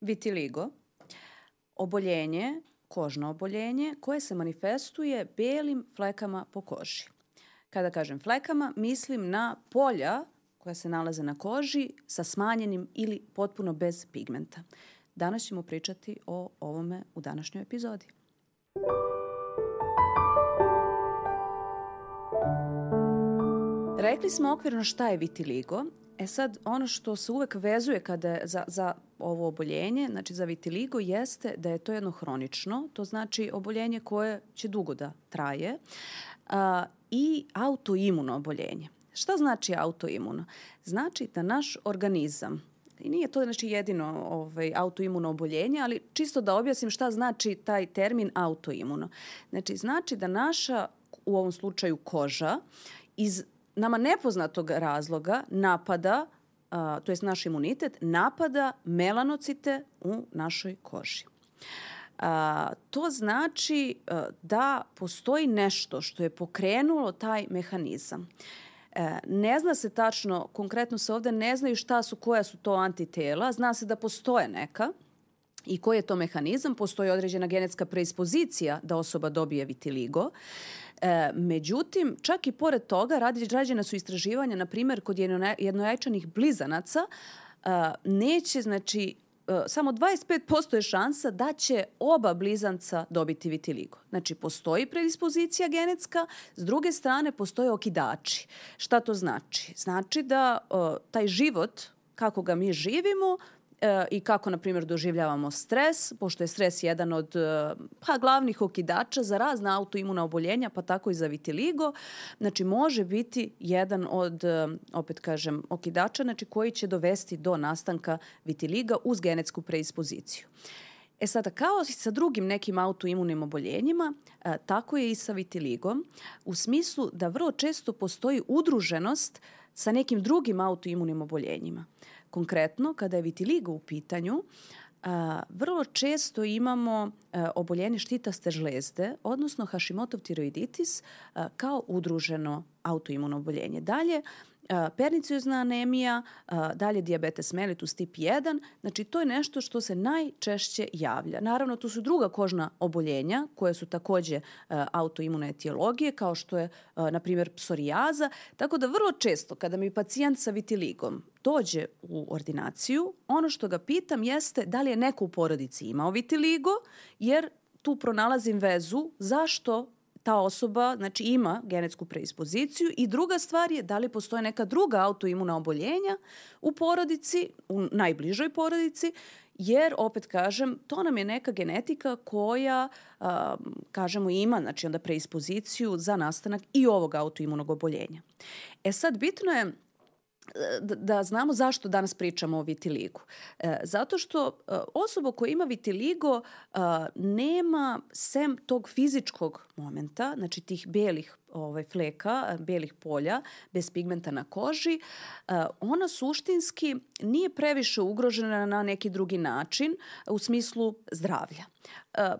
Vitiligo, oboljenje, kožno oboljenje koje se manifestuje belim flekama po koži. Kada kažem flekama, mislim na polja koja se nalaze na koži sa smanjenim ili potpuno bez pigmenta. Danas ćemo pričati o ovome u današnjoj epizodi. Rekli smo okvirno šta je vitiligo. E sad, ono što se uvek vezuje kada je za, za ovo oboljenje, znači za vitiligo, jeste da je to jedno hronično, to znači oboljenje koje će dugo da traje a, i autoimuno oboljenje. Šta znači autoimuno? Znači da naš organizam, I nije to znači jedino ovaj, autoimuno oboljenje, ali čisto da objasnim šta znači taj termin autoimuno. Znači, znači da naša, u ovom slučaju koža, iz nama nepoznatog razloga napada, a, to jest naš imunitet, napada melanocite u našoj koži. A, to znači a, da postoji nešto što je pokrenulo taj mehanizam. E, ne zna se tačno, konkretno se ovde ne znaju šta su, koja su to antitela, zna se da postoje neka, i koji je to mehanizam, postoji određena genetska preispozicija da osoba dobije vitiligo. E, međutim, čak i pored toga radi, rađena su istraživanja, na primjer, kod jednojajčanih blizanaca, e, neće, znači, e, samo 25% je šansa da će oba blizanca dobiti vitiligo. Znači, postoji predispozicija genetska, s druge strane postoje okidači. Šta to znači? Znači da o, taj život, kako ga mi živimo, e, i kako, na primjer, doživljavamo stres, pošto je stres jedan od e, pa, glavnih okidača za razna autoimuna oboljenja, pa tako i za vitiligo, znači može biti jedan od, e, opet kažem, okidača, znači koji će dovesti do nastanka vitiliga uz genetsku preispoziciju. E sada, kao i sa drugim nekim autoimunim oboljenjima, e, tako je i sa vitiligom, u smislu da vrlo često postoji udruženost sa nekim drugim autoimunim oboljenjima. Konkretno, kada je vitiligo u pitanju, a, vrlo često imamo a, oboljenje štitaste žlezde, odnosno Hashimotov tiroiditis a, kao udruženo autoimuno oboljenje. Dalje, perniciozna anemija, dalje diabetes mellitus tip 1, znači to je nešto što se najčešće javlja. Naravno, tu su druga kožna oboljenja koje su takođe autoimune etiologije, kao što je, na primjer, psorijaza, tako da vrlo često kada mi pacijent sa vitiligom dođe u ordinaciju, ono što ga pitam jeste da li je neko u porodici imao vitiligo, jer tu pronalazim vezu zašto ta osoba znači, ima genetsku preispoziciju i druga stvar je da li postoje neka druga autoimuna oboljenja u porodici, u najbližoj porodici, jer opet kažem, to nam je neka genetika koja, a, kažemo, ima znači onda preispoziciju za nastanak i ovog autoimunog oboljenja. E sad, bitno je da, da znamo zašto danas pričamo o vitiligu. E, zato što e, osoba koja ima vitiligo e, nema sem tog fizičkog momenta, znači tih belih ovaj, fleka, belih polja, bez pigmenta na koži, ona suštinski nije previše ugrožena na neki drugi način u smislu zdravlja.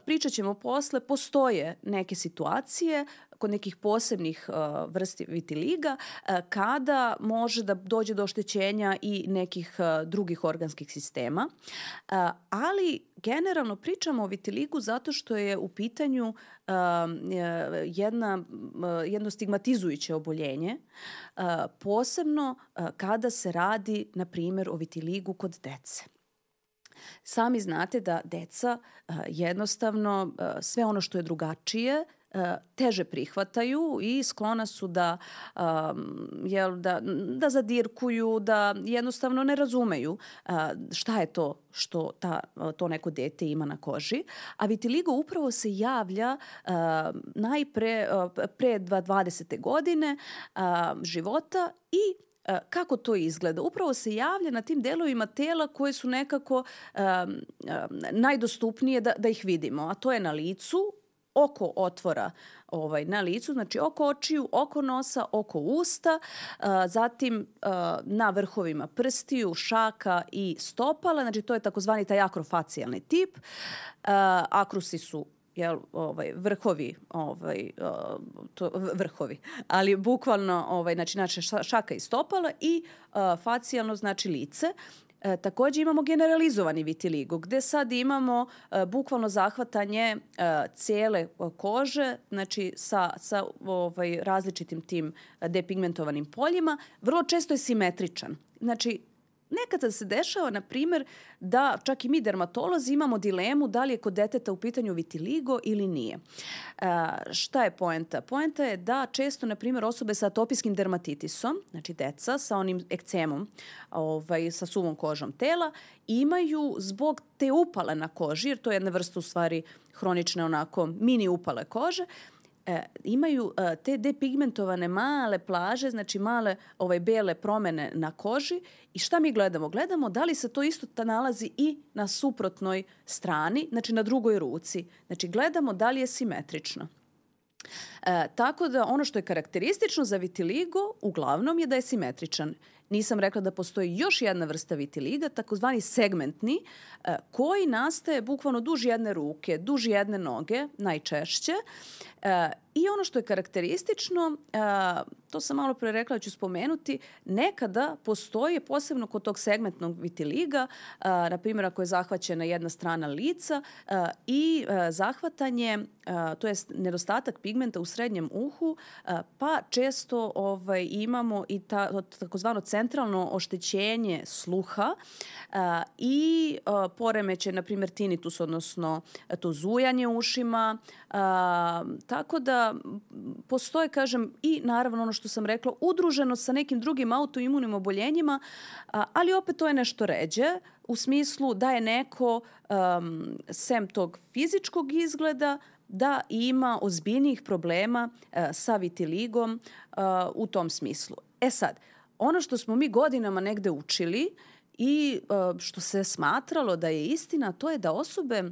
Pričat ćemo posle, postoje neke situacije kod nekih posebnih uh, vrsti vitiliga uh, kada može da dođe do oštećenja i nekih uh, drugih organskih sistema. Uh, ali generalno pričamo o vitiligu zato što je u pitanju uh, jedna, uh, jedno stigmatizujuće oboljenje, uh, posebno uh, kada se radi, na primjer, o vitiligu kod dece. Sami znate da deca uh, jednostavno uh, sve ono što je drugačije teže prihvataju i sklona su da, um, jel, da, da zadirkuju, da jednostavno ne razumeju uh, šta je to što ta, to neko dete ima na koži. A vitiligo upravo se javlja uh, najpre uh, pre 20. godine uh, života i kako to izgleda? Upravo se javlja na tim delovima tela koje su nekako um, um, najdostupnije da, da ih vidimo, a to je na licu, oko otvora ovaj, na licu, znači oko očiju, oko nosa, oko usta, a, zatim a, na vrhovima prstiju, šaka i stopala, znači to je takozvani taj akrofacijalni tip. A, akrusi su jel, ovaj, vrhovi, ovaj, to, vrhovi, ali bukvalno, ovaj, znači, znači šaka i stopala i uh, facijalno znači lice. E, takođe imamo generalizovani vitiligo, gde sad imamo e, bukvalno zahvatanje e, cele kože, znači sa, sa ovaj, različitim tim depigmentovanim poljima. Vrlo često je simetričan. Znači, Nekada se dešava, na primer, da čak i mi dermatolozi imamo dilemu da li je kod deteta u pitanju vitiligo ili nije. E, šta je poenta? Poenta je da često, na primer, osobe sa atopijskim dermatitisom, znači deca sa onim ekcemom, ovaj, sa suvom kožom tela, imaju zbog te upale na koži, jer to je jedna vrsta u stvari hronične onako mini upale kože, e, imaju e, te depigmentovane male plaže, znači male ovaj, bele promene na koži i šta mi gledamo? Gledamo da li se to isto ta nalazi i na suprotnoj strani, znači na drugoj ruci. Znači gledamo da li je simetrično. E, tako da ono što je karakteristično za vitiligo uglavnom je da je simetričan. Nisam rekla da postoji još jedna vrsta vitiliga, takozvani segmentni, e, koji nastaje bukvalno duž jedne ruke, duž jedne noge, najčešće. I ono što je karakteristično, to sam malo pre rekla da ću spomenuti, nekada postoji, posebno kod tog segmentnog vitiliga, na primjer ako je zahvaćena jedna strana lica i zahvatanje, to je nedostatak pigmenta u srednjem uhu, pa često ovaj, imamo i ta, takozvano centralno oštećenje sluha i poremeće, na primjer, tinnitus, odnosno to zujanje ušima, Tako da postoje, kažem, i naravno ono što sam rekla, udruženo sa nekim drugim autoimunim oboljenjima, ali opet to je nešto ređe u smislu da je neko um, sem tog fizičkog izgleda da ima ozbiljnijih problema uh, sa vitiligom uh, u tom smislu. E sad, ono što smo mi godinama negde učili i uh, što se smatralo da je istina, to je da osobe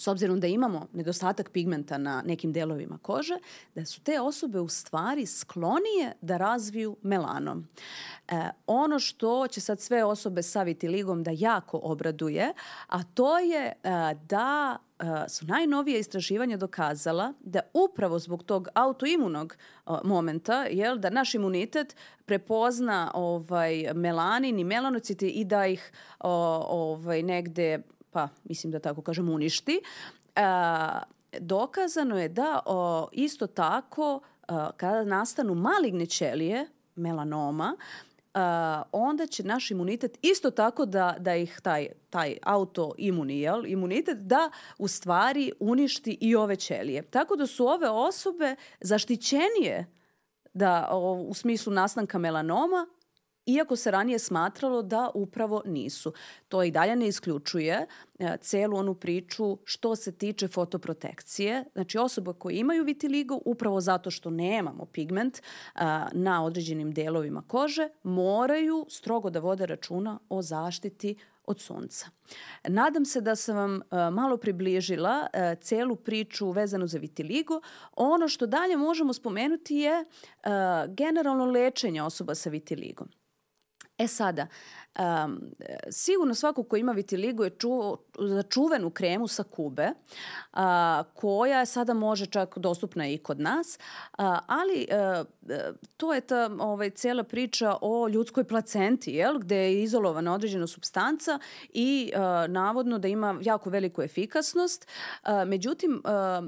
s obzirom da imamo nedostatak pigmenta na nekim delovima kože, da su te osobe u stvari sklonije da razviju melanom. E, ono što će sad sve osobe sa vitiligom da jako obraduje, a to je e, da e, su najnovije istraživanja dokazala da upravo zbog tog autoimunog momenta, jel, da naš imunitet prepozna ovaj, melanin i melanociti i da ih ovaj, negde pa mislim da tako kažem uništi, a, dokazano je da o, isto tako a, kada nastanu maligne ćelije, melanoma, a, onda će naš imunitet isto tako da, da ih taj, taj autoimuni, jel, imunitet, da u stvari uništi i ove ćelije. Tako da su ove osobe zaštićenije da, o, u smislu nastanka melanoma iako se ranije smatralo da upravo nisu. To i dalje ne isključuje e, celu onu priču što se tiče fotoprotekcije. Znači osoba koje imaju vitiligo upravo zato što nemamo pigment e, na određenim delovima kože moraju strogo da vode računa o zaštiti od sunca. Nadam se da sam vam e, malo približila celu priču vezanu za vitiligo. Ono što dalje možemo spomenuti je generalno lečenje osoba sa vitiligom. E sada, um, sigurno svako ko ima vitiligo je čuo za čuvenu kremu sa Kube, a, koja sada može čak dostupna i kod nas, a, ali a, to je ta ovaj, cela priča o ljudskoj placenti, jel, gde je izolovana određena substanca i a, navodno da ima jako veliku efikasnost. A, međutim, a,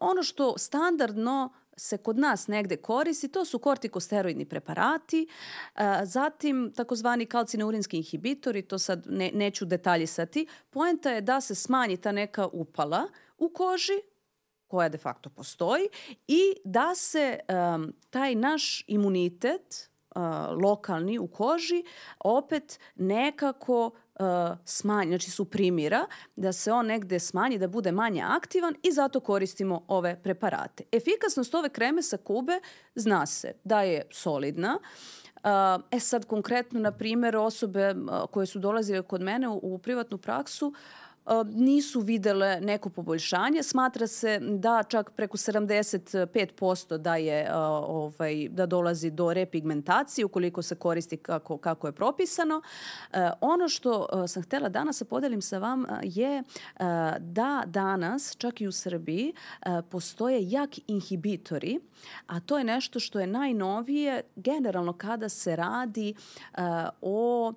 ono što standardno se kod nas negde koristi, to su kortikosteroidni preparati, zatim takozvani kalcineurinski inhibitori, to sad ne, neću detaljisati. Poenta je da se smanji ta neka upala u koži, koja de facto postoji, i da se um, taj naš imunitet uh, lokalni u koži opet nekako uh, smanji, znači suprimira, da se on negde smanji, da bude manje aktivan i zato koristimo ove preparate. Efikasnost ove kreme sa kube zna se da je solidna, Uh, e sad konkretno, na primjer, osobe uh, koje su dolazile kod mene u, u privatnu praksu, nisu videle neko poboljšanje. Smatra se da čak preko 75% da je ovaj da dolazi do repigmentacije ukoliko se koristi kako kako je propisano. Ono što sam htela danas da podelim sa vam je da danas čak i u Srbiji postoje jak inhibitori, a to je nešto što je najnovije generalno kada se radi o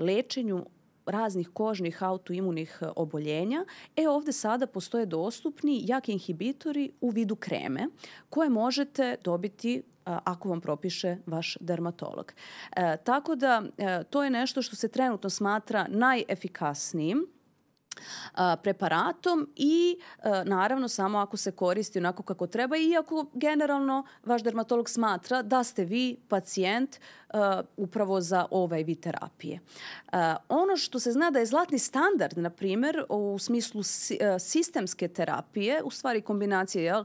lečenju raznih kožnih autoimunih e, oboljenja, e ovde sada postoje dostupni jaki inhibitori u vidu kreme koje možete dobiti ako vam propiše vaš dermatolog. E, tako da e, to je nešto što se trenutno smatra najefikasnijim preparatom i naravno samo ako se koristi onako kako treba iako generalno vaš dermatolog smatra da ste vi pacijent upravo za ovaj vid terapije. Ono što se zna da je zlatni standard, na primer, u smislu sistemske terapije, u stvari kombinacije jel,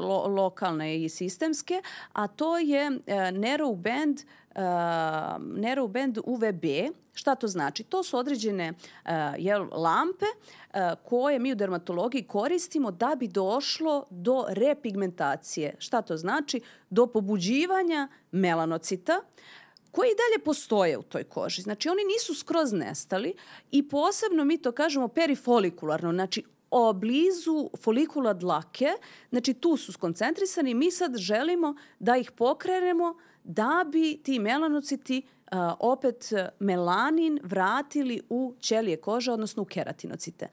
lo, lokalne i sistemske, a to je Neuroband uh, Neuroband UVB. Šta to znači? To su određene uh, jel, lampe uh, koje mi u dermatologiji koristimo da bi došlo do repigmentacije. Šta to znači? Do pobuđivanja melanocita koji i dalje postoje u toj koži. Znači oni nisu skroz nestali i posebno mi to kažemo perifolikularno, znači o blizu folikula dlake, znači tu su skoncentrisani, mi sad želimo da ih pokrenemo da bi ti melanociti uh, opet melanin vratili u ćelije kože, odnosno u keratinocite.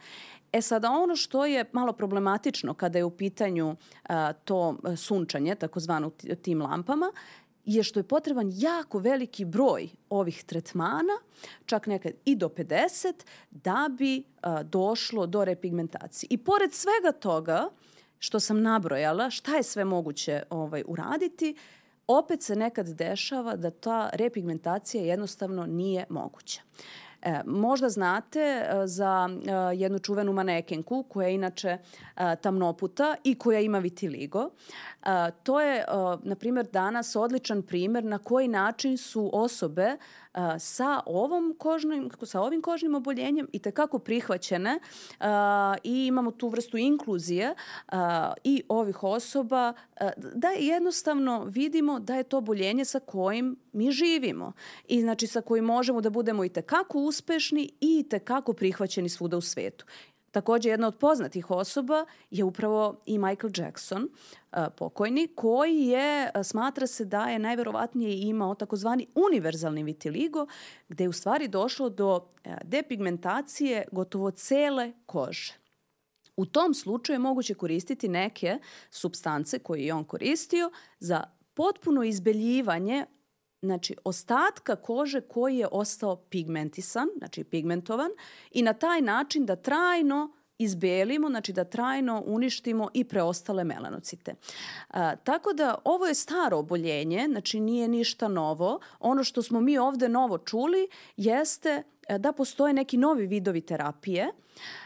E sada ono što je malo problematično kada je u pitanju uh, to sunčanje, takozvano tim lampama, je što je potreban jako veliki broj ovih tretmana, čak nekad i do 50, da bi došlo do repigmentacije. I pored svega toga što sam nabrojala, šta je sve moguće ovaj, uraditi, opet se nekad dešava da ta repigmentacija jednostavno nije moguća. E, možda znate e, za e, jednu čuvenu manekenku koja je inače e, tamnoputa i koja ima vitiligo. To je, na primjer, danas odličan primer na koji način su osobe sa ovom kožnim, sa ovim kožnim oboljenjem i tekako prihvaćene i imamo tu vrstu inkluzije i ovih osoba da jednostavno vidimo da je to oboljenje sa kojim mi živimo i znači sa kojim možemo da budemo i tekako uspešni i tekako prihvaćeni svuda u svetu. Takođe, jedna od poznatih osoba je upravo i Michael Jackson, pokojni, koji je, smatra se da je najverovatnije imao takozvani univerzalni vitiligo, gde je u stvari došlo do depigmentacije gotovo cele kože. U tom slučaju je moguće koristiti neke substance koje je on koristio za potpuno izbeljivanje znači ostatka kože koji je ostao pigmentisan, znači pigmentovan i na taj način da trajno izbelimo, znači da trajno uništimo i preostale melanocite. A, tako da ovo je staro oboljenje, znači nije ništa novo. Ono što smo mi ovde novo čuli jeste e, da postoje neki novi vidovi terapije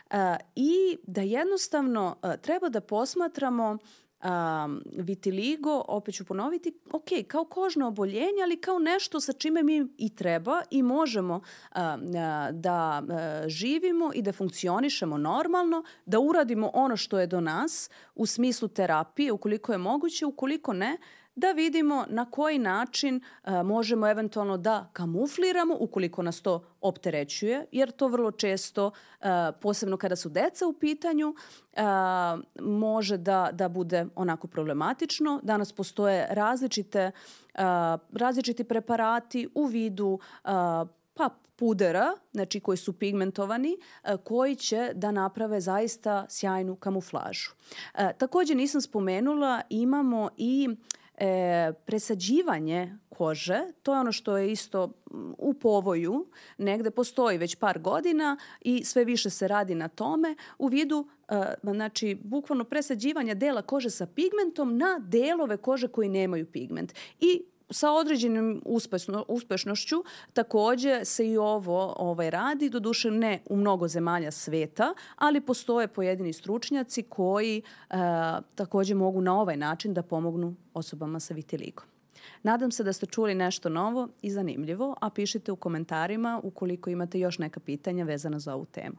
a, i da jednostavno a, treba da posmatramo um, vitiligo, opet ću ponoviti, ok, kao kožno oboljenje, ali kao nešto sa čime mi i treba i možemo uh, da uh, živimo i da funkcionišemo normalno, da uradimo ono što je do nas u smislu terapije, ukoliko je moguće, ukoliko ne, da vidimo na koji način a, možemo eventualno da kamufliramo ukoliko nas to opterećuje, jer to vrlo često, a, posebno kada su deca u pitanju, a, može da, da bude onako problematično. Danas postoje različite, a, različiti preparati u vidu a, pa pudera, znači koji su pigmentovani, koji će da naprave zaista sjajnu kamuflažu. E, takođe nisam spomenula, imamo i e, presađivanje kože, to je ono što je isto u povoju, negde postoji već par godina i sve više se radi na tome u vidu e, znači bukvalno presađivanja dela kože sa pigmentom na delove kože koji nemaju pigment. I sa određenim uspešno, uspešnošću takođe se i ovo ovaj, radi, doduše ne u mnogo zemalja sveta, ali postoje pojedini stručnjaci koji e, takođe mogu na ovaj način da pomognu osobama sa vitiligom. Nadam se da ste čuli nešto novo i zanimljivo, a pišite u komentarima ukoliko imate još neka pitanja vezana za ovu temu.